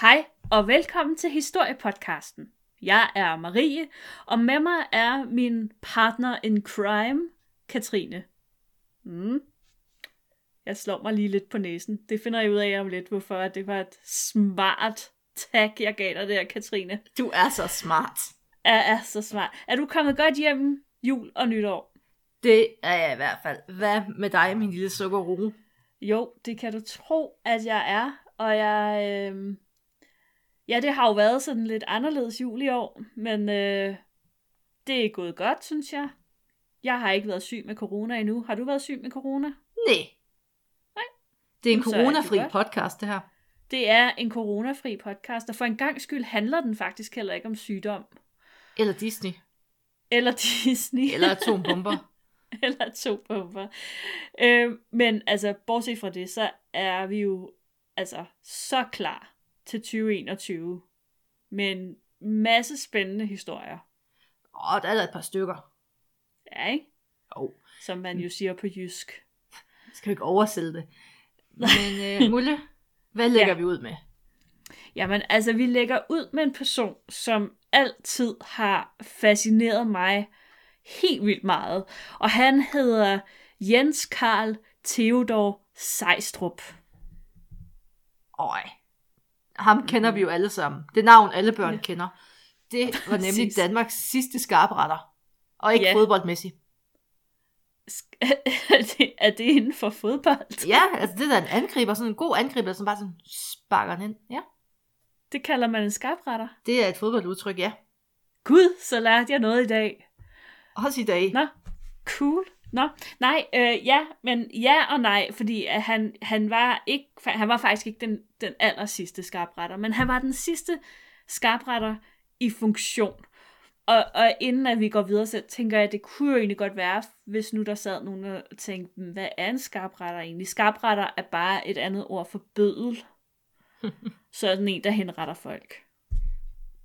Hej og velkommen til Historiepodcasten. Jeg er Marie, og med mig er min partner in crime, Katrine. Mm. Jeg slår mig lige lidt på næsen. Det finder jeg ud af om lidt, hvorfor det var et smart tag, jeg gav dig der, Katrine. Du er så smart. Er, er så smart. Er du kommet godt hjem jul og nytår? Det er jeg i hvert fald. Hvad med dig, min lille sukkerrue? Jo, det kan du tro, at jeg er. Og jeg... Øh... Ja, det har jo været sådan lidt anderledes jul i år, men øh, det er gået godt, synes jeg. Jeg har ikke været syg med corona endnu. Har du været syg med corona? Nej. Nej. Det er en det coronafri godt. podcast, det her. Det er en coronafri podcast, og for en gang skyld handler den faktisk heller ikke om sygdom. Eller Disney. Eller Disney. Eller atombomber. eller atombomber. Øh, men altså, bortset fra det, så er vi jo altså så klar til 2021 med en masse spændende historier. Åh, der er et par stykker. Ja, ikke? Jo, Som man jo siger på jysk. skal vi ikke oversætte det. Men uh, Mulle, hvad lægger Ja. vi ud med? Jamen, altså, vi lægger ud med en person, som altid har fascineret mig helt vildt meget. Og han hedder Jens Karl Theodor Sejstrup. Øj. Ham kender vi jo alle sammen. Det navn, alle børn Ja. kender. Det var nemlig. Danmarks sidste skarpretter. Og ikke Ja. fodboldmæssigt. Er det- er det inden for fodbold? Ja, altså det der er en angriber, sådan en god angriber, som bare sådan sparker den ind. Ja, Det kalder man en skarpretter. det er et fodboldudtryk, ja. Gud, så lærte jeg noget i dag. Også i dag. Nå, cool. Nå, nej, øh, ja, men ja og nej, fordi at han, han, var ikke, han var faktisk ikke den, den aller sidste skarpretter, men han var den sidste skarpretter i funktion. Og, og inden at vi går videre, så tænker jeg, at det kunne jo egentlig godt være, hvis nu der sad nogen og tænkte, "Hmm, hvad er en skarpretter egentlig? Skarpretter er bare et andet ord for bødel. Sådan en, der henretter folk.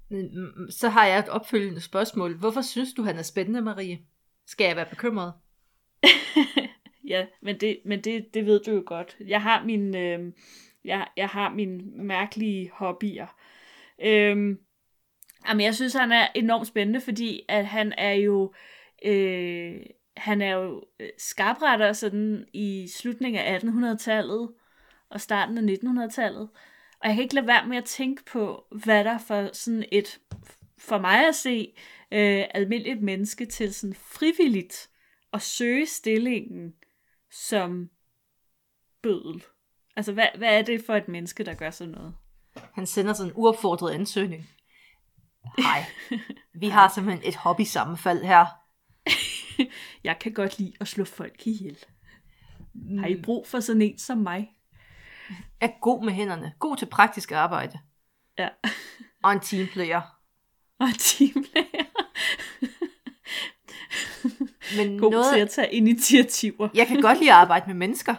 Mm, Så har jeg et opfølgende spørgsmål. Hvorfor synes du, han er spændende, Marie? Skal jeg være bekymret? ja, men det, men det, det ved du jo godt. Jeg har min, øh, jeg, jeg har mine mærkelige hobbyer. Øh, jamen, jeg synes, han er enormt spændende, fordi at han er jo, øh, han er jo øh, skarpretter sådan i slutningen af 1800-tallet og starten af 1900-tallet. Og jeg kan ikke lade være med at tænke på, hvad der for sådan et, for mig at se, øh, almindeligt menneske til sådan frivilligt at søge stillingen som bødel. Altså, hvad, hvad er det for et menneske, der gør sådan noget? Han sender sådan en uopfordret ansøgning. Hej. Vi har simpelthen et hobby-sammenfald her. Jeg kan godt lide at slå folk ihjel. Har I brug for sådan en som mig? Er god med hænderne. God til praktisk arbejde. Ja. Og en teamplayer. Og teamplayer. Men God noget, til at tage initiativer. jeg kan godt lide at arbejde med mennesker.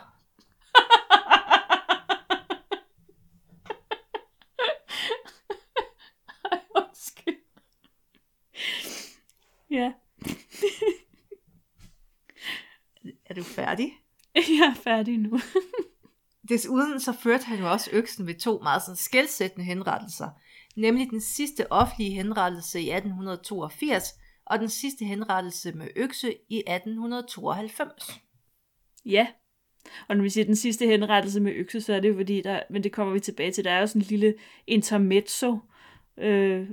Ja, Er du færdig? jeg er færdig nu. Desuden så førte han jo også øksen ved to meget sådan skældsættende henrettelser. Nemlig den sidste offentlige henrettelse i 1882, og den sidste henrettelse med økse i 1892. Ja. Og når vi siger den sidste henrettelse med økse, så er det jo fordi, der, men det kommer vi tilbage til, der er jo sådan en lille intermezzo, øh,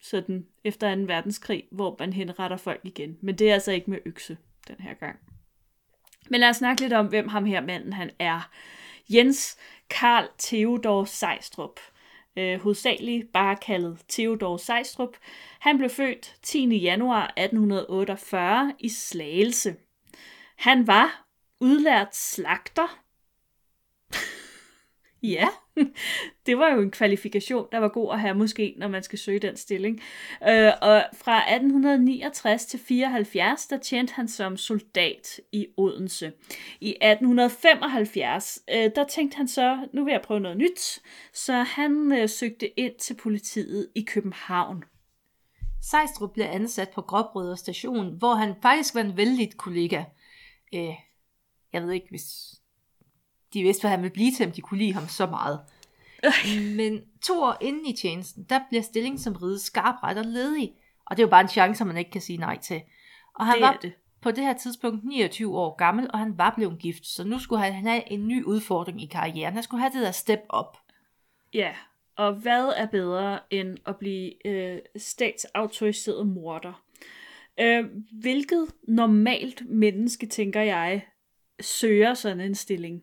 sådan efter 2. verdenskrig, hvor man henretter folk igen. Men det er altså ikke med økse den her gang. Men lad os snakke lidt om, hvem ham her manden han er. Jens Karl Theodor Sejstrup. Øh, hovedsageligt bare kaldet Theodor Sejstrup. Han blev født 10. januar 1848 i Slagelse. Han var udlært slagter ja, det var jo en kvalifikation, der var god at have måske, når man skal søge den stilling. Øh, og fra 1869 til 74, der tjente han som soldat i Odense. I 1875, øh, der tænkte han så, nu vil jeg prøve noget nyt, så han øh, søgte ind til politiet i København. Sejstrup blev ansat på Gråbrødre station, hvor han faktisk var en vældig kollega. Øh, jeg ved ikke, hvis de vidste, hvad han ville blive til, om de kunne lide ham så meget. Men to år inden i tjenesten, der bliver stillingen som ride skarpretter ledig. Og det er jo bare en chance, man ikke kan sige nej til. Og han det var det. på det her tidspunkt 29 år gammel, og han var blevet gift. Så nu skulle han han have en ny udfordring i karrieren. Han skulle have det der step up. Ja, og hvad er bedre end at blive øh, statsautoriseret morder? Øh, hvilket normalt menneske, tænker jeg, søger sådan en stilling?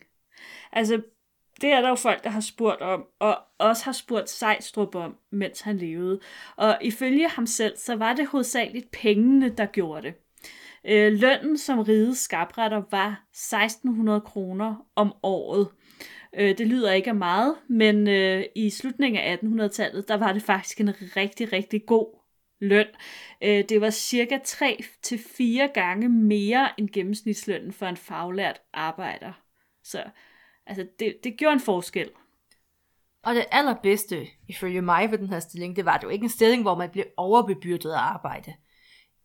Altså, det er der jo folk, der har spurgt om, og også har spurgt Sejstrup om, mens han levede. Og ifølge ham selv, så var det hovedsageligt pengene, der gjorde det. Øh, lønnen som rides skabretter var 1600 kroner om året. Øh, det lyder ikke af meget, men øh, i slutningen af 1800-tallet, der var det faktisk en rigtig, rigtig god løn. Øh, det var cirka 3-4 gange mere end gennemsnitslønnen for en faglært arbejder. Så altså, det, det gjorde en forskel. Og det allerbedste, ifølge mig ved den her stilling, det var, at det var ikke en stilling, hvor man blev overbebyrdet af arbejde.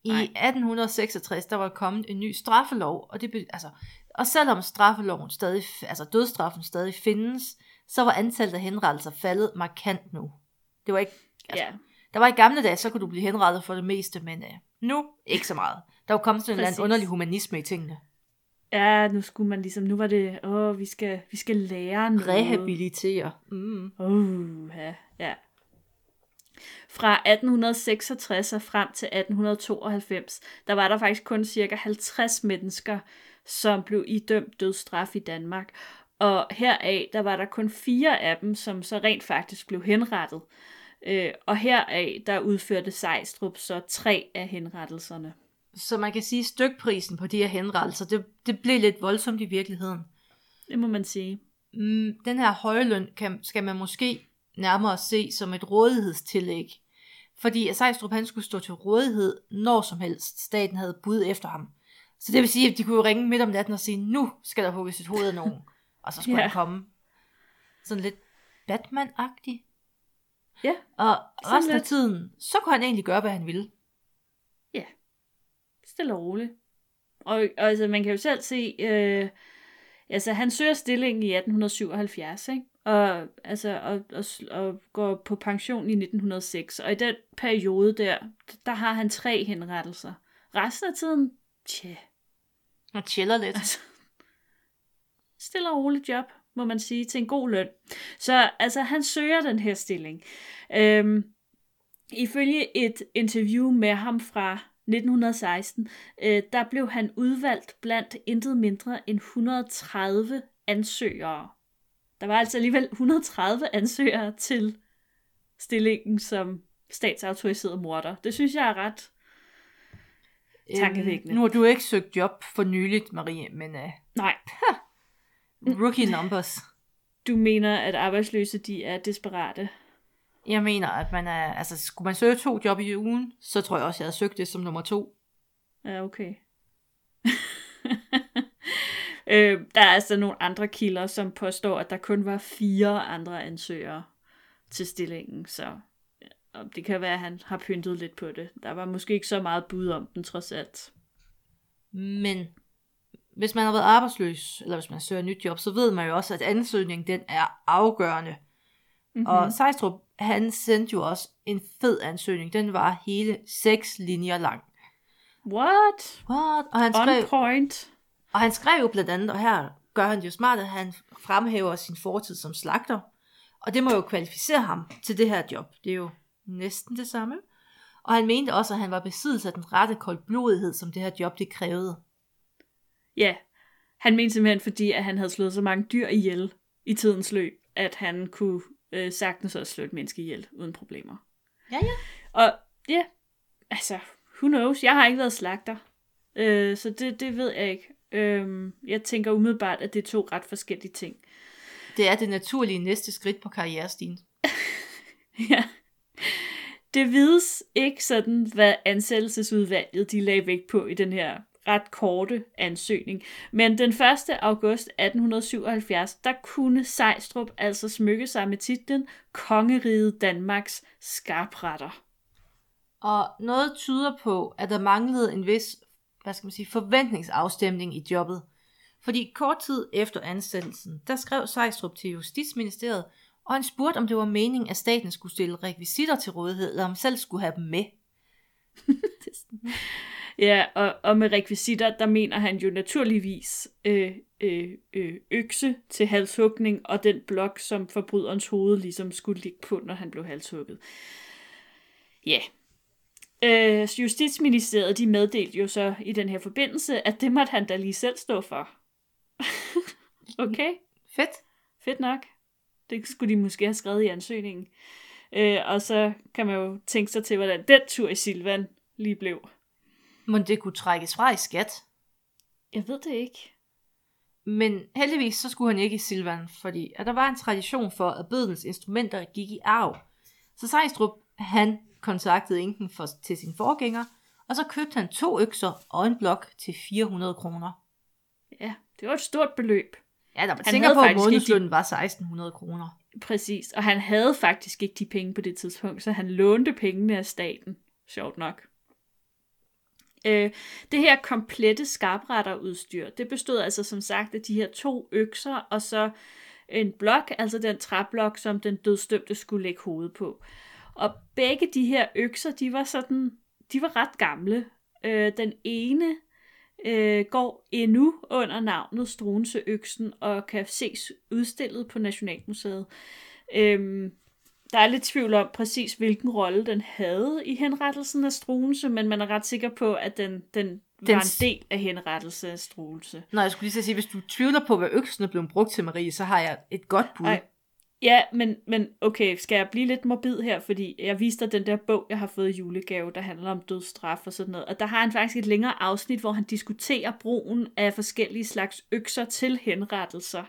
I Nej. 1866, der var kommet en ny straffelov, og, det, altså, og selvom straffeloven stadig, altså dødsstraffen stadig findes, så var antallet af henrettelser faldet markant nu. Det var ikke, altså, Ja, der var i gamle dage, så kunne du blive henrettet for det meste, men uh, nu ikke så meget. Der var kommet sådan en eller anden underlig humanisme i tingene. Ja nu skulle man ligesom, nu var det, åh, vi skal, vi skal lære noget. Rehabilitere. Mm. Uh, ja, ja. Fra 1866 og frem til 1892, der var der faktisk kun cirka 50 mennesker, som blev idømt dødsstraf i Danmark. Og heraf, der var der kun fire af dem, som så rent faktisk blev henrettet. Øh, og heraf, der udførte Sejstrup så tre af henrettelserne. Så man kan sige, at stykprisen på de her henrettelser, det, det blev lidt voldsomt i virkeligheden. Det må man sige. Mm, den her høje løn kan, skal man måske nærmere se som et rådighedstillæg. Fordi Sejstrup han skulle stå til rådighed, når som helst staten havde bud efter ham. Så det vil sige, at de kunne jo ringe midt om natten og sige, nu skal der hugges et hoved af nogen. Og så skulle Ja. han komme. Sådan lidt Batman-agtig. Ja, Og resten af tiden, så kunne han egentlig gøre, hvad han ville. Stille og roligt. Og, og altså, man kan jo selv se, øh, altså han søger stillingen i 1877, ikke? Og, altså, og, og, og går på pension i 1906. Og i den periode der, der har han tre henrettelser. Resten af tiden, tja, Han chiller lidt. altså, stille og roligt job, må man sige, til en god løn. Så altså, han søger den her stilling. Øhm, ifølge et interview med ham fra 1916, øh, der blev han udvalgt blandt intet mindre end 130 ansøgere. Der var altså alligevel 130 ansøgere til stillingen som statsautoriseret morder. Det synes jeg er ret tankevækkende. Øhm, nu har du ikke søgt job for nyligt, Marie, men uh, Nej, rookie numbers. du mener, at arbejdsløse de er desperate. Jeg mener, at man er, altså skulle man søge to job i ugen, så tror jeg også, jeg havde søgt det som nummer to. Ja, okay. øh, der er altså nogle andre kilder, som påstår, at der kun var fire andre ansøgere til stillingen, så og det kan være, at han har pyntet lidt på det. Der var måske ikke så meget bud om den, trods alt. Men hvis man har været arbejdsløs, eller hvis man søger et nyt job, så ved man jo også, at ansøgningen den er afgørende. Mm-hmm. Og Sejstrup, han sendte jo også en fed ansøgning. Den var hele seks linjer lang. What? What? Og han On skrev, point. og han skrev jo blandt andet, og her gør han det jo smart, at han fremhæver sin fortid som slagter. Og det må jo kvalificere ham til det her job. Det er jo næsten det samme. Og han mente også, at han var besiddelse af den rette koldblodighed, som det her job det krævede. Ja, han mente simpelthen, fordi at han havde slået så mange dyr ihjel i tidens løb, at han kunne øh, sagtens også slå et menneske ihjel uden problemer. Ja, ja. Og ja, altså, who knows? Jeg har ikke været slagter, øh, så det, det ved jeg ikke. Øh, jeg tænker umiddelbart, at det er to ret forskellige ting. Det er det naturlige næste skridt på karrierestigen. ja. Det vides ikke sådan, hvad ansættelsesudvalget de lagde vægt på i den her ret korte ansøgning. Men den 1. august 1877, der kunne Sejstrup altså smykke sig med titlen Kongeriget Danmarks skarpretter. Og noget tyder på, at der manglede en vis, hvad skal man sige, forventningsafstemning i jobbet. Fordi kort tid efter ansættelsen, der skrev Sejstrup til Justitsministeriet Og han spurgte, om det var meningen, at staten skulle stille rekvisitter til rådighed, eller om selv skulle have dem med. Ja, og, og med rekvisitter, der mener han jo naturligvis øh, øh, øh, økse til halshugning, og den blok, som forbryderens hoved ligesom skulle ligge på, når han blev halshugget. Ja. Øh, Justitsministeriet, de meddelte jo så i den her forbindelse, at det måtte han da lige selv stå for. okay, Fedt. fedt nok. Det skulle de måske have skrevet i ansøgningen. Øh, og så kan man jo tænke sig til, hvordan den tur i Silvan lige blev. Men det kunne trækkes fra i skat. Jeg ved det ikke. Men heldigvis så skulle han ikke i Silvan, fordi at der var en tradition for, at bødens instrumenter gik i arv. Så Sejstrup, han kontaktede enken for, til sin forgænger, og så købte han to økser og en blok til 400 kroner. Ja, det var et stort beløb. Ja, der var tænker på, at faktisk ikke månedslønnen var 1600 kroner. Præcis, og han havde faktisk ikke de penge på det tidspunkt, så han lånte pengene af staten. Sjovt nok. Øh, det her komplette skarpretterudstyr, det bestod altså som sagt af de her to økser, og så en blok, altså den træblok, som den dødstømte skulle lægge hovedet på. Og begge de her økser, de var sådan, de var ret gamle. Øh, den ene øh, går endnu under navnet Struenseøksen og kan ses udstillet på Nationalmuseet. Øhm, der er lidt tvivl om præcis, hvilken rolle den havde i henrettelsen af Struense, men man er ret sikker på, at den, den var Den en s- del af henrettelse af Struense. Nå, jeg skulle lige at sige, hvis du tvivler på, hvad øksen er blevet brugt til, Marie, så har jeg et godt bud. Ej. Ja, men, men okay, skal jeg blive lidt morbid her, fordi jeg viste dig den der bog, jeg har fået i julegave, der handler om dødsstraf og sådan noget. Og der har han faktisk et længere afsnit, hvor han diskuterer brugen af forskellige slags økser til henrettelser.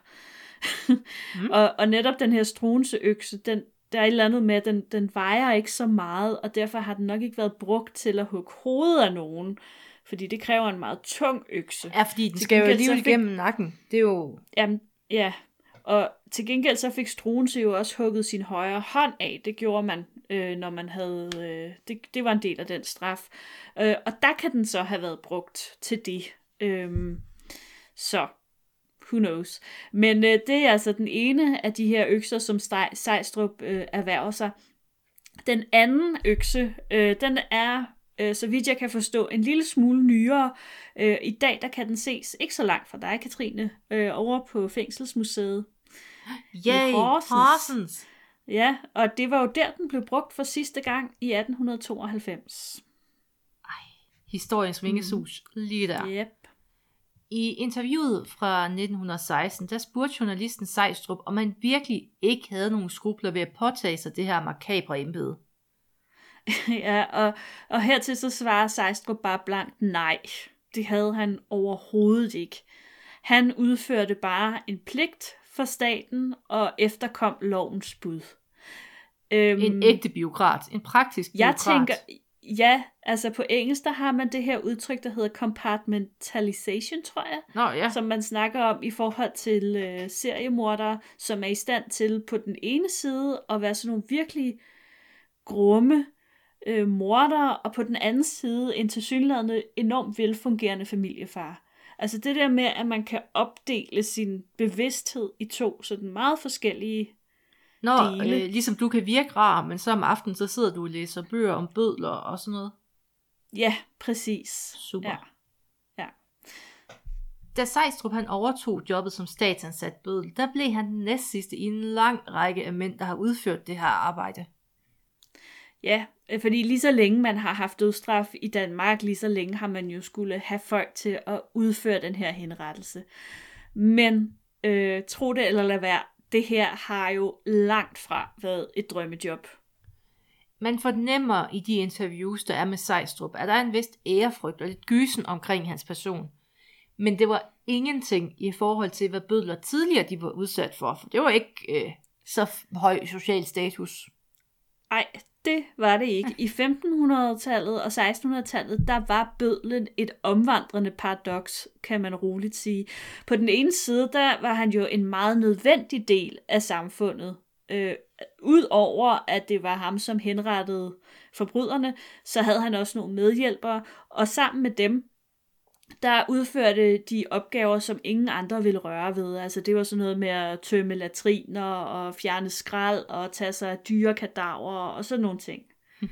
mm. og, og netop den her struenseøkse, den, der er et eller andet med, at den, den vejer ikke så meget, og derfor har den nok ikke været brugt til at hugge hovedet af nogen, fordi det kræver en meget tung økse. Ja, fordi den Til skal jo alligevel fik- nakken. Det er jo... Jamen, ja. Og til gengæld så fik Struense jo også hugget sin højre hånd af. Det gjorde man, øh, når man havde... Øh, det, det var en del af den straf. Øh, og der kan den så have været brugt til det. Øhm, så, who knows. Men øh, det er altså den ene af de her økser, som Stej- Sejstrup øh, erhverver sig. Den anden økse, øh, den er, øh, så vidt jeg kan forstå, en lille smule nyere. Øh, I dag der kan den ses ikke så langt fra dig, Katrine, øh, over på Fængselsmuseet. Yay, Horsens. Horsens. Ja, og det var jo der, den blev brugt for sidste gang i 1892. Historiens vingesus, lige der. Yep. I interviewet fra 1916, der spurgte journalisten Sejstrup, om han virkelig ikke havde nogen skrubler ved at påtage sig det her makabre embede. ja, og, og hertil så svarer Sejstrup bare blankt nej. Det havde han overhovedet ikke. Han udførte bare en pligt for staten og efterkom lovens bud. Øhm, En ægte biokrat, en praktisk Jeg biokrat. tænker, ja, altså på engelsk, der har man det her udtryk, der hedder compartmentalization, tror jeg, Nå ja, som man snakker om i forhold til øh, seriemordere, som er i stand til på den ene side at være sådan nogle virkelig grumme øh, mordere, og på den anden side en tilsyneladende enormt velfungerende familiefar. Altså det der med, at man kan opdele sin bevidsthed i to sådan meget forskellige Nå, dele. øh, ligesom du kan virke rar, men så om aftenen, så sidder du og læser bøger om bødler og sådan noget. Ja, præcis. Super. Ja. Ja. Da Sejstrup han overtog jobbet som statsansat bødel, der blev han den næstsidste i en lang række af mænd, der har udført det her arbejde. Ja, øh, fordi lige så længe man har haft dødsstraf i Danmark, lige så længe har man jo skulle have folk til at udføre den her henrettelse. Men øh, tro det eller lad være, det her har jo langt fra været et drømmejob. Man fornemmer i de interviews, der er med Sejstrup, at der er en vist ærefrygt og lidt gysen omkring hans person. Men det var ingenting i forhold til, hvad bødler tidligere de var udsat for, for det var ikke øh, så høj social status. Ej, det var det ikke. I 1500-tallet og 1600-tallet, der var bødlen et omvandrende paradoks, kan man roligt sige. På den ene side, der var han jo en meget nødvendig del af samfundet. Øh, Udover at det var ham, som henrettede forbryderne, så havde han også nogle medhjælpere, og sammen med dem, der udførte de opgaver, som ingen andre ville røre ved. Altså det var sådan noget med at tømme latriner og fjerne skrald og tage sig af dyrekadaver og sådan nogle ting.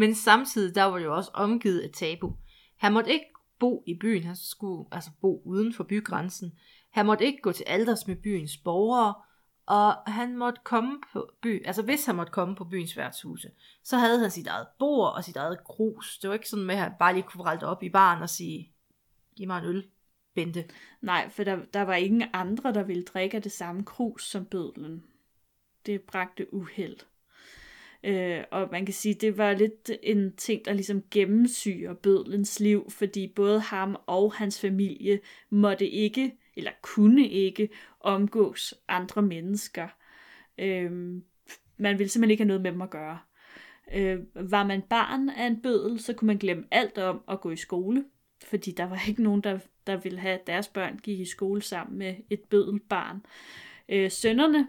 Men samtidig der var det jo også omgivet af tabu. Han måtte ikke bo i byen, han skulle altså bo uden for bygrænsen. Han måtte ikke gå til alders med byens borgere, og han måtte komme på by, altså hvis han måtte komme på byens værtshuse, så havde han sit eget bord og sit eget krus. Det var ikke sådan med, at han bare lige kunne op i baren og sige, giv mig en øl, Bente. Nej, for der, der var ingen andre, der ville drikke af det samme krus som bødlen. Det bragte uheld. Øh, og man kan sige, det var lidt en ting, der ligesom gennemsyrer bødlens liv, fordi både ham og hans familie måtte ikke, eller kunne ikke, omgås andre mennesker. Øh, man ville simpelthen ikke have noget med dem at gøre. Øh, var man barn af en bødel, så kunne man glemme alt om at gå i skole, fordi der var ikke nogen, der, der ville have, at deres børn gik i skole sammen med et bødelbarn. Øh, sønnerne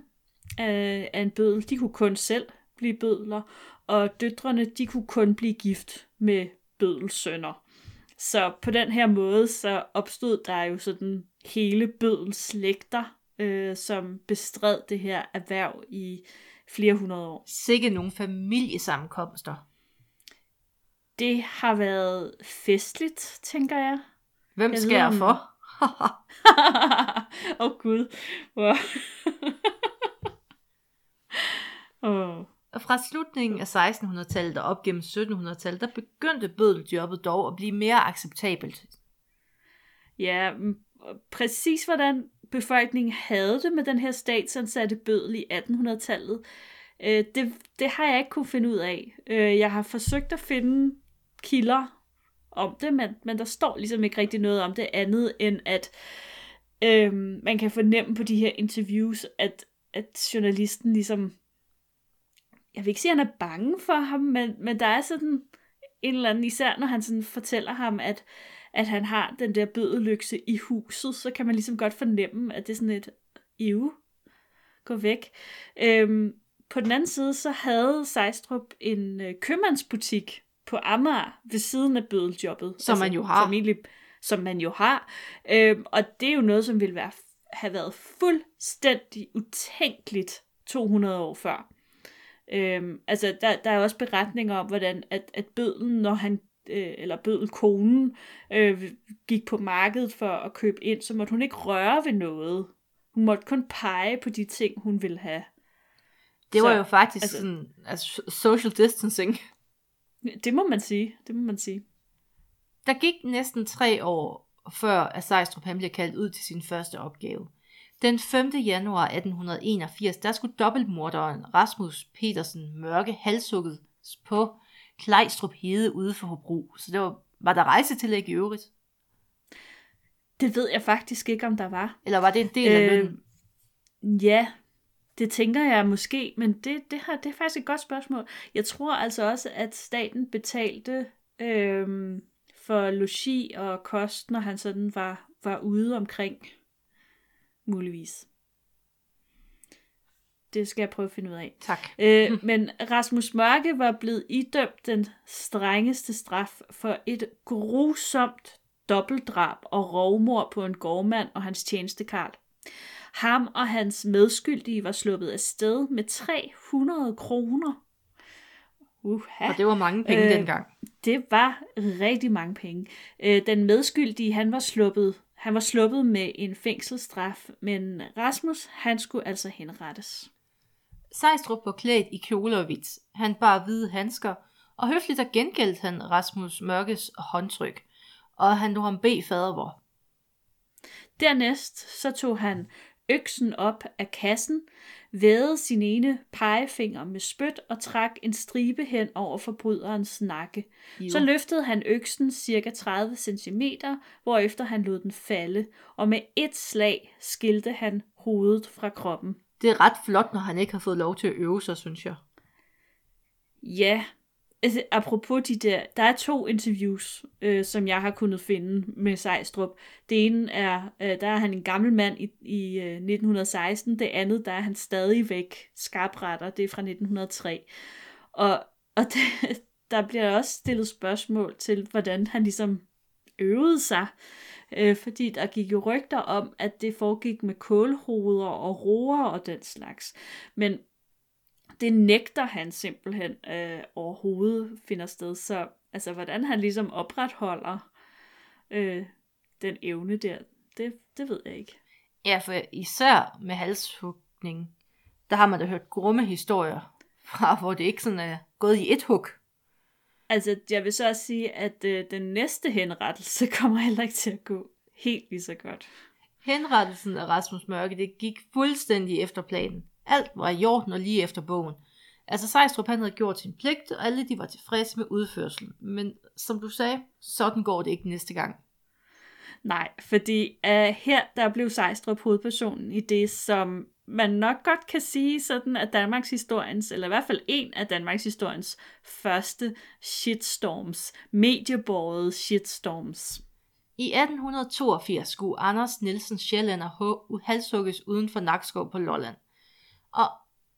af, af en bødel, de kunne kun selv blive bødler, og døtrene, de kunne kun blive gift med bødelsønner. Så på den her måde, så opstod der jo sådan hele bødelslægter, øh, som bestred det her erhverv i flere hundrede år. Sikke nogle familiesammenkomster. Det har været festligt, tænker jeg. Hvem Jeg skal ved, jeg for? Åh oh, gud. Wow. oh. Og fra slutningen af 1600-tallet og op gennem 1700-tallet, der begyndte bødeljobbet dog at blive mere acceptabelt. Ja, præcis hvordan befolkningen havde det med den her statsansatte bødel i 1800-tallet, øh, det, det har jeg ikke kunne finde ud af. Øh, jeg har forsøgt at finde kilder om det, men, men der står ligesom ikke rigtig noget om det andet, end at øhm, man kan fornemme på de her interviews, at, at journalisten ligesom, jeg vil ikke sige, at han er bange for ham, men, men der er sådan en eller anden, især når han sådan fortæller ham, at at han har den der bødelykse i huset, så kan man ligesom godt fornemme, at det er sådan et, ew, gå væk. Øhm, på den anden side, så havde Sejstrup en øh, købmandsbutik på Amager ved siden af bødeljobbet. Som man jo har. Familie, som man jo har. Øhm, og det er jo noget, som ville være, have været fuldstændig utænkeligt 200 år før. Øhm, altså, der, der er også beretninger om, hvordan at, at bødlen, når han øh, eller bødelkonen øh, gik på markedet for at købe ind, så måtte hun ikke røre ved noget. Hun måtte kun pege på de ting, hun ville have. Det var Så, jo faktisk altså- altså, sådan, altså social distancing. Det må man sige. Det må man sige. Der gik næsten tre år, før at Sejstrup han blev kaldt ud til sin første opgave. Den 5. januar 1881, der skulle dobbeltmorderen Rasmus Petersen Mørke halshugget på Klejstrup Hede ude for Hobro. Så det var, var der rejsetillæg i øvrigt? Det ved jeg faktisk ikke, om der var. Eller var det en del af Øh, lønnen? Ja, det tænker jeg måske, men det, det, her, det er faktisk et godt spørgsmål. Jeg tror altså også, at staten betalte øhm, for logi og kost, når han sådan var, var ude omkring. Muligvis. Det skal jeg prøve at finde ud af. Tak. Øh, men Rasmus Mørke var blevet idømt den strengeste straf for et grusomt dobbeltdrab og rovmord på en gårdmand og hans tjenestekarl. Ham og hans medskyldige var sluppet af sted med 300 kroner. Uha. Og det var mange penge Øh, dengang. Det var rigtig mange penge. Øh, den medskyldige, han var sluppet, han var sluppet med en fængselsstraf, men Rasmus, han skulle altså henrettes. Sejstrup var klædt i kjole og hvidt. Han bar hvide handsker, og høfligt der gengældte han Rasmus Mørkes håndtryk. Og han lå ham bede fadervor. Dernæst så tog han øksen op af kassen, vædede sin ene pegefinger med spyt og trak en stribe hen over forbryderens nakke. Jo. Så løftede han øksen cirka 30 cm, hvorefter han lod den falde, og med et slag skilte han hovedet fra kroppen. Det er ret flot, når han ikke har fået lov til at øve sig, synes jeg. Ja, altså, apropos de der, der er to interviews, øh, som jeg har kunnet finde med Sejstrup. Det ene er, øh, der er han en gammel mand i, i øh, 1916, det andet, der er han stadigvæk skarpretter, det er fra 1903. Og, og det, der bliver også stillet spørgsmål til, hvordan han ligesom øvede sig, øh, fordi der gik jo rygter om, at det foregik med kålhoveder og roer og den slags. Men det nægter han simpelthen øh, overhovedet finder sted. Så altså, hvordan han ligesom opretholder øh, den evne der, det, det ved jeg ikke. Ja, for især med halshugning, der har man da hørt grumme historier fra, hvor det ikke sådan er gået i et hug. Altså, jeg vil så også sige, at øh, den næste henrettelse kommer heller ikke til at gå helt lige så godt. Henrettelsen af Rasmus Mørke, det gik fuldstændig efter planen. Alt var i orden og lige efter bogen. Altså Sejstrup han havde gjort sin pligt, og alle de var tilfredse med udførselen. Men som du sagde, sådan går det ikke næste gang. Nej, fordi uh, her der blev Sejstrup hovedpersonen i det, som man nok godt kan sige sådan, at Danmarks historiens, eller i hvert fald en af Danmarks historiens første shitstorms, medieborgede shitstorms. I 1882 skulle Anders Nielsen Sjællander halshugges uden for Nakskov på Lolland. Og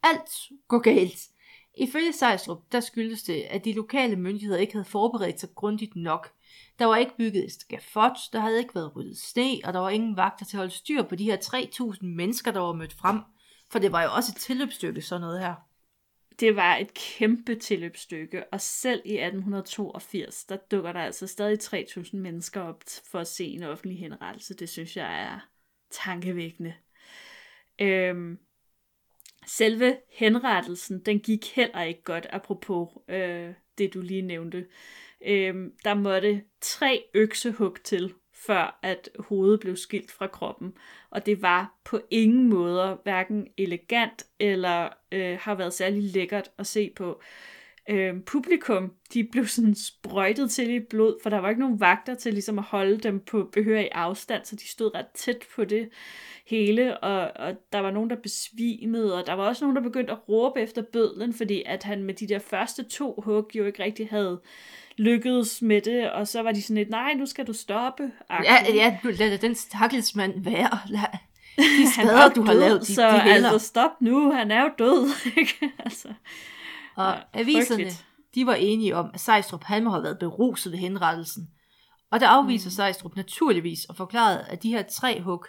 alt går galt. Ifølge Sejstrup, der skyldes det, at de lokale myndigheder ikke havde forberedt sig grundigt nok. Der var ikke bygget et skafot, der havde ikke været ryddet sne, og der var ingen vagter til at holde styr på de her 3.000 mennesker, der var mødt frem. For det var jo også et tilløbsstykke, sådan noget her. Det var et kæmpe tilløbsstykke, og selv i 1882, der dukker der altså stadig 3.000 mennesker op for at se en offentlig henrettelse. Det synes jeg er tankevækkende. Øhm, selve henrettelsen, den gik heller ikke godt, apropos øh, det, du lige nævnte. Øh, der måtte tre øksehug til, før at hovedet blev skilt fra kroppen. Og det var på ingen måder hverken elegant eller øh, har været særlig lækkert at se på. Øh, publikum, de blev sådan sprøjtet til i blod, for der var ikke nogen vagter til ligesom at holde dem på behørig afstand, så de stod ret tæt på det hele, og, og der var nogen, der besvimede, og der var også nogen, der begyndte at råbe efter bødlen, fordi at han med de der første to hug jo ikke rigtig havde lykkedes med det, og så var de sådan lidt, nej, nu skal du stoppe. Ja, ja, lad den stakkelsmand være. Lad, de skader, du har død, lavet, de, så de altså stop nu, han er jo død. Ikke? altså, og ja, aviserne, frygteligt. de var enige om, at Sejstrup han må have været beruset ved henrettelsen. Og der afviser mm. Sejstrup naturligvis og forklarede, at de her tre hug,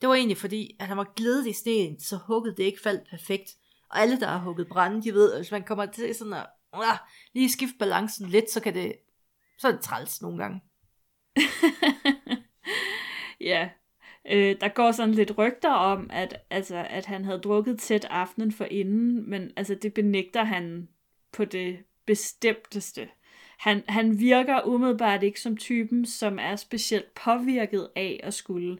det var egentlig fordi, at han var glædet i sten, så hugget det ikke faldt perfekt. Og alle, der har hugget brænde, de ved, at hvis man kommer til sådan at uh, lige skifte balancen lidt, så kan det, så er det træls nogle gange. ja, øh, der går sådan lidt rygter om, at, altså, at han havde drukket tæt aftenen for inden, men altså, det benægter han på det bestemteste. Han, han virker umiddelbart ikke som typen, som er specielt påvirket af at skulle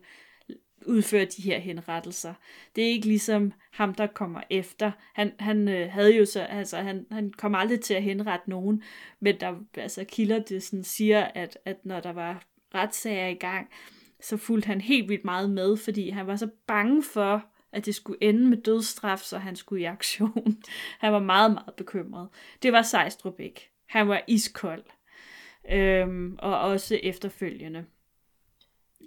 udføre de her henrettelser. Det er ikke ligesom ham, der kommer efter. Han, han øh, havde jo så, altså han, han kom aldrig til at henrette nogen, men der, altså kilder det sådan siger, at, at når der var retssager i gang, så fulgte han helt vildt meget med, fordi han var så bange for, at det skulle ende med dødsstraf, så han skulle i aktion. Han var meget, meget bekymret. Det var Sejstrup ikke. Han var iskold. Øhm, og også efterfølgende.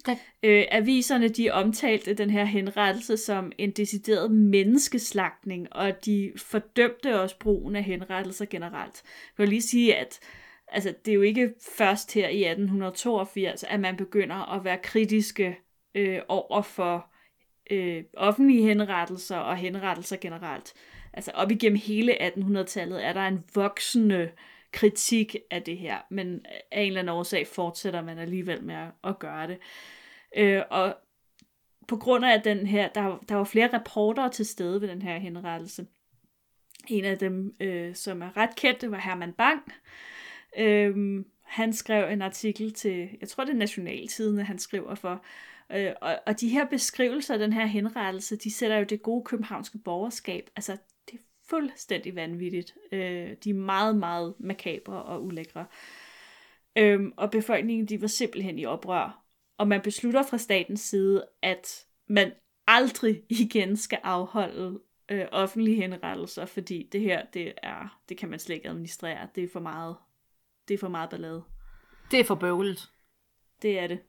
Da- Øh, aviserne de omtalte den her henrettelse som en decideret menneskeslagtning, og de fordømte også brugen af henrettelser generelt. Jeg vil lige sige, at altså, det er jo ikke først her i 1882, at man begynder at være kritiske øh, over for øh, offentlige henrettelser og henrettelser generelt. Altså op igennem hele 1800-tallet er der en voksende kritik af det her, men af en eller anden årsag fortsætter man alligevel med at, at gøre det. Øh, og på grund af den her, der, der var flere reportere til stede ved den her henrettelse. En af dem, øh, som er ret kendt, det var Herman Bang. Øh, Øhm, han skrev en artikel til, jeg tror det er Nationaltiden, han skriver for. Øh, og, og de her beskrivelser af den her henrettelse, de sætter jo det gode københavnske borgerskab, altså det er fuldstændig vanvittigt. Øh, de er meget, meget makabre og ulækre. Øhm, og befolkningen, de var simpelthen i oprør. Og man beslutter fra statens side, at man aldrig igen skal afholde øh, offentlige henrettelser, fordi det her, det er, det kan man slet ikke administrere. Det er for meget, det er for meget ballade. Det er for bøvlet. Det er det.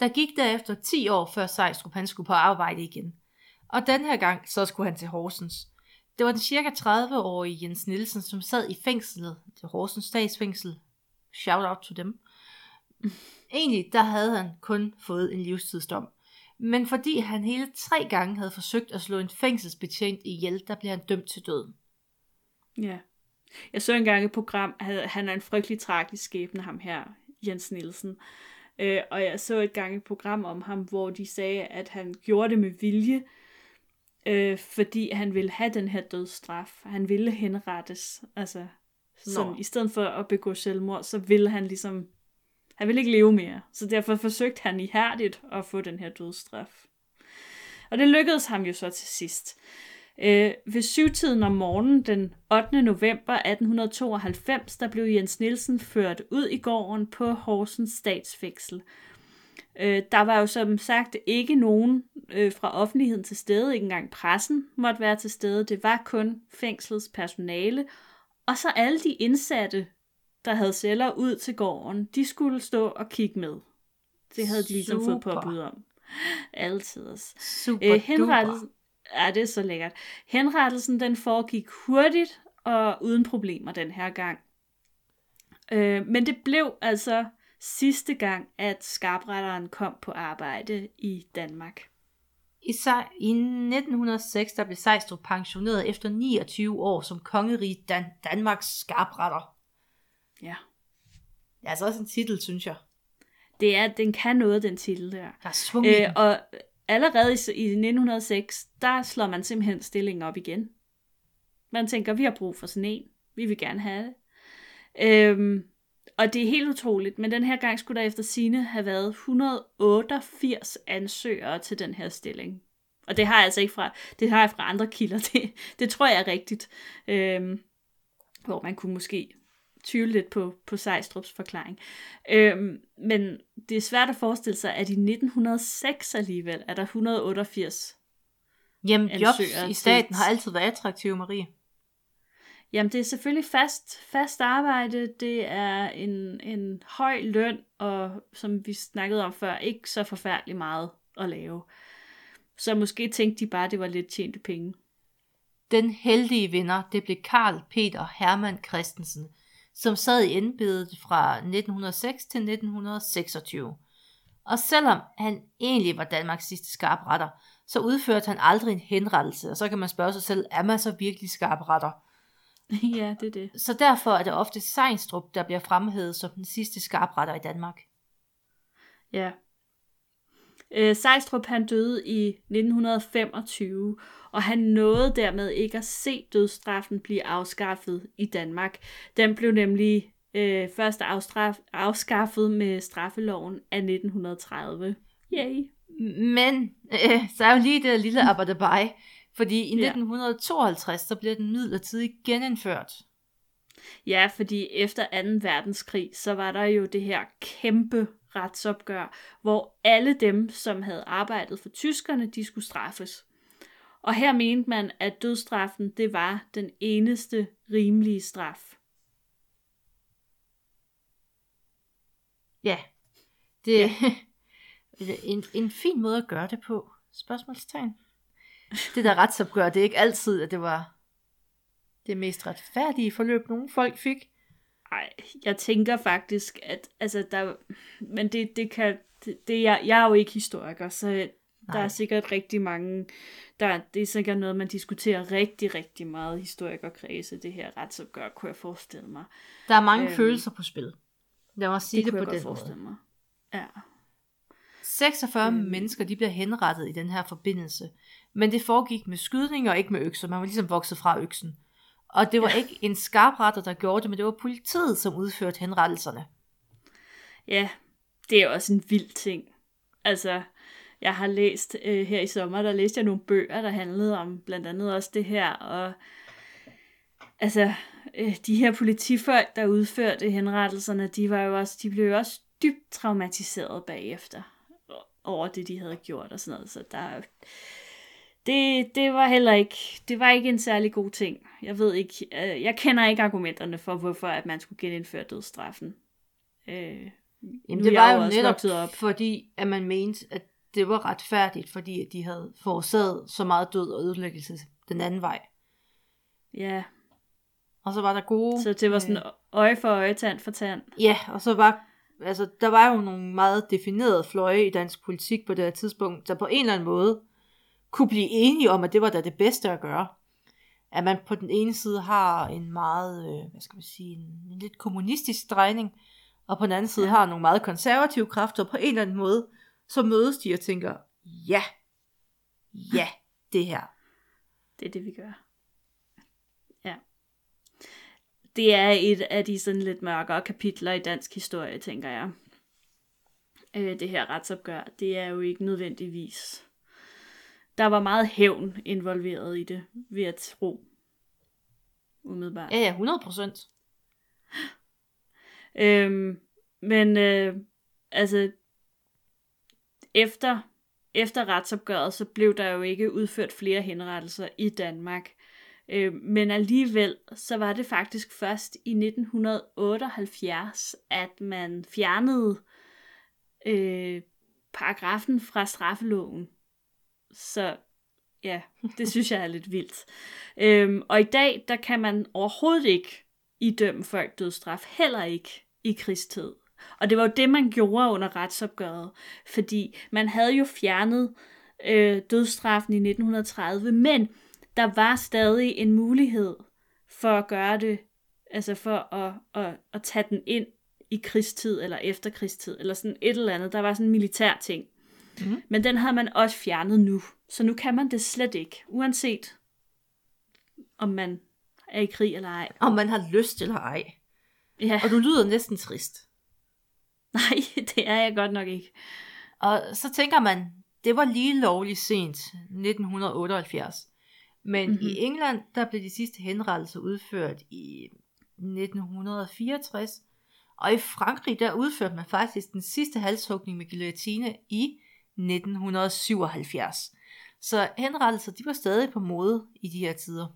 Der gik derefter 10 år, før Sejstrup han skulle på arbejde igen. Og den her gang, så skulle han til Horsens. Det var den cirka 30-årige Jens Nielsen, som sad i fængslet, det Horsens statsfængsel. Shout out to dem. Egentlig der havde han kun fået en livstidsdom. Men fordi han hele tre gange havde forsøgt at slå en fængselsbetjent ihjel, der blev han dømt til døden. Ja. Jeg så engang et program, han er en frygtelig tragisk skæbne, ham her, Jens Nielsen. Øh, og jeg så et gang et program om ham, hvor de sagde, at han gjorde det med vilje, øh, fordi han ville have den her dødsstraf. Han ville henrettes. Altså, sådan, i stedet for at begå selvmord, så ville han ligesom, han ville ikke leve mere. Så derfor forsøgte han ihærdigt at få den her dødsstraf. Og det lykkedes ham jo så til sidst. Øh, ved syvtiden om morgenen den 8. november 1892, der blev Jens Nielsen ført ud i gården på Horsens statsfængsel. Øh, der var jo som sagt ikke nogen øh, fra offentligheden til stede, ikke engang pressen måtte være til stede. Det var kun fængslets personale, og så alle de indsatte, der havde celler ud til gården, de skulle stå og kigge med. Det havde de ligesom Super. fået påbud om. Altid. Super øh, henrettelsen, Ja, det er så lækkert. Henrettelsen den foregik hurtigt og uden problemer den her gang. Øh, men det blev altså sidste gang, at skarpretteren kom på arbejde i Danmark. I, I 1906 der blev Sejstrup pensioneret efter 29 år som kongerige Dan- Danmarks skarpretter. Ja. Det er altså også en titel, synes jeg. Det er, den kan noget, den titel der. Der er svung øh, Og allerede i, i 1906, der slår man simpelthen stillingen op igen. Man tænker, vi har brug for sådan en. Vi vil gerne have det. Øhm, og det er helt utroligt, men den her gang skulle der efter sine have været 188 ansøgere til den her stilling. Og det har jeg altså ikke fra, det har jeg fra andre kilder. Det, det tror jeg er rigtigt. Øhm, hvor man kunne måske tvivle lidt på, på Sejstrups forklaring. Øhm, men det er svært at forestille sig, at i 1906 alligevel er der 188 Jamen, jobs i staten har altid været attraktive, Marie. Jamen, det er selvfølgelig fast, fast arbejde, det er en, en høj løn, og som vi snakkede om før, ikke så forfærdeligt meget at lave. Så måske tænkte de bare, det var lidt tjente penge. Den heldige vinder, det blev Karl Peter Hermann Christensen, som sad i embedet fra 1906 til 1926. Og selvom han egentlig var Danmarks sidste skarpretter, så udførte han aldrig en henrettelse, og så kan man spørge sig selv, er man så virkelig skarpretter? ja, det er det. Så derfor er det ofte Sejnstrup, der bliver fremhævet som den sidste skarpretter i Danmark. Ja. Øh, Sejstrup han døde i 1925, og han nåede dermed ikke at se dødsstraffen blive afskaffet i Danmark. Den blev nemlig øh, først afstraf- afskaffet med straffeloven af 1930. Yay! Men øh, så er jo lige det lille arbejderbej, fordi i ja. 1952 så bliver den midlertidigt genindført. Ja, fordi efter 2. verdenskrig, så var der jo det her kæmpe retsopgør, hvor alle dem, som havde arbejdet for tyskerne, de skulle straffes. Og her mente man, at dødstraffen det var den eneste rimelige straf. Ja, det er en, en fin måde at gøre det på. Spørgsmålstegn. Det der retsopgør, det er ikke altid, at det var det mest retfærdige forløb, nogle folk fik. Nej, jeg tænker faktisk, at altså der, men det, det kan, det, det jeg, jeg er jo ikke historiker, så Nej. Der er sikkert rigtig mange, der, det er sikkert noget, man diskuterer rigtig, rigtig meget i historikerkredse, det her retsopgør, kunne jeg forestille mig. Der er mange øhm, følelser på spil. Lad mig sige det, det på den forestille mig. Ja. 46 øhm. mennesker, de bliver henrettet i den her forbindelse. Men det foregik med skydning og ikke med økser. Man var ligesom vokset fra øksen. Og det var ja. ikke en skarpretter, der gjorde det, men det var politiet, som udførte henrettelserne. Ja, det er også en vild ting. Altså, jeg har læst øh, her i sommer, der læste jeg nogle bøger, der handlede om blandt andet også det her, og altså, øh, de her politifolk, der udførte henrettelserne, de var jo også, de blev jo også dybt traumatiseret bagefter over det, de havde gjort og sådan noget, så der det, det var heller ikke, det var ikke en særlig god ting. Jeg ved ikke, øh, jeg kender ikke argumenterne for, hvorfor at man skulle genindføre dødsstraffen. Øh, Jamen, det var jo netop op. fordi, at man mente, at det var retfærdigt, fordi at de havde forårsaget så meget død og ødelæggelse den anden vej. Ja. Og så var der gode... Så det var sådan øje for øje, tand for tand. Ja, og så var altså, der var jo nogle meget definerede fløje i dansk politik på det her tidspunkt, der på en eller anden måde kunne blive enige om, at det var da det bedste at gøre. At man på den ene side har en meget, øh, hvad skal man sige, en, lidt kommunistisk drejning, og på den anden side har nogle meget konservative kræfter, og på en eller anden måde, så mødes de og tænker, ja, ja, det her. Det er det, vi gør. Ja. Det er et af de sådan lidt mørkere kapitler i dansk historie, tænker jeg. Øh, det her retsopgør, det er jo ikke nødvendigvis. Der var meget hævn involveret i det, ved at tro. Umiddelbart. Ja, ja, 100 procent. Øhm, men øh, altså, efter, efter retsopgøret, så blev der jo ikke udført flere henrettelser i Danmark. Øh, men alligevel, så var det faktisk først i 1978, at man fjernede øh, paragrafen fra straffeloven. Så ja, det synes jeg er lidt vildt. Øhm, og i dag, der kan man overhovedet ikke idømme folk dødsstraf, heller ikke i krigstid. Og det var jo det, man gjorde under retsopgøret, fordi man havde jo fjernet øh, dødsstraffen i 1930, men der var stadig en mulighed for at gøre det, altså for at, at, at tage den ind i krigstid eller efterkrigstid, eller sådan et eller andet. Der var sådan en militær ting. Mhm. Men den havde man også fjernet nu. Så nu kan man det slet ikke, uanset om man er i krig eller ej. Om man har lyst eller ej. Ja, Og du lyder næsten trist. nej, det er jeg godt nok ikke. Og så tænker man, det var lige lovligt sent, 1978. Men mm-hmm. Mhm. i England, der blev de sidste henrettelser udført i 1964. Og i Frankrig, der udførte man faktisk den sidste halshugning med guillotine i 1977. Så henrettelser, de var stadig på mode i de her tider.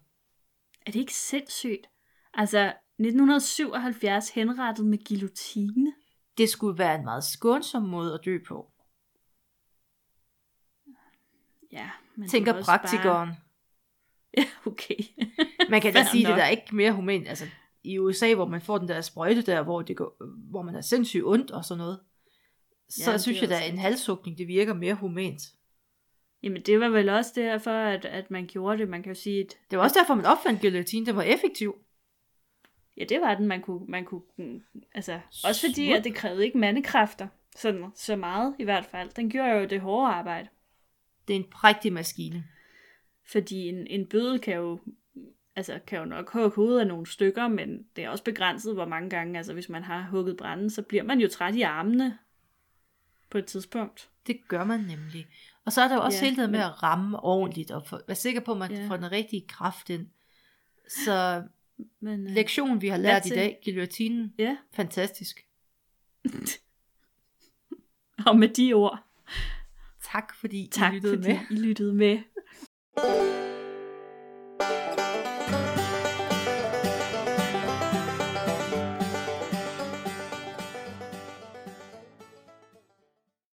Er det ikke sindssygt? Altså, 1977 henrettet med guillotine. Det skulle være en meget skånsom måde at dø på. Ja, men det Tænker også Bare... praktikeren. Ja, okay. Man kan da sige, det nok. der er ikke mere humant. Altså, i USA, hvor man får den der sprøjte der, hvor, det går, hvor man er sindssygt ondt og sådan noget, så Ja, det synes jeg, da også en rigtigt. halshugning, det virker mere humant. Jamen, det var vel også derfor, at, at man gjorde det. Man kan jo sige, at Det var også derfor, man opfandt guillotine. Den var effektiv. ja, det var den, man kunne, man kunne mm, altså, også fordi, Smuk. at det krævede ikke mandekræfter, sådan så meget i hvert fald. Den gjorde jo det hårde arbejde. Det er en prægtig maskine. Fordi en, en bødel kan jo, altså, kan jo nok hugge hovedet af nogle stykker, men det er også begrænset, hvor mange gange, altså hvis man har hugget branden, så bliver man jo træt i armene på et tidspunkt. Det gør man nemlig. Og så er der jo også Ja, hele det med at ramme ordentligt, og for, være sikker på, at man Ja. får den rigtige kraft ind. Så Men, øh, lektionen, vi har lært i dag, guillotinen, Ja, fantastisk. og med de ord, Tak fordi tak I lyttede fordi med. I lyttede med.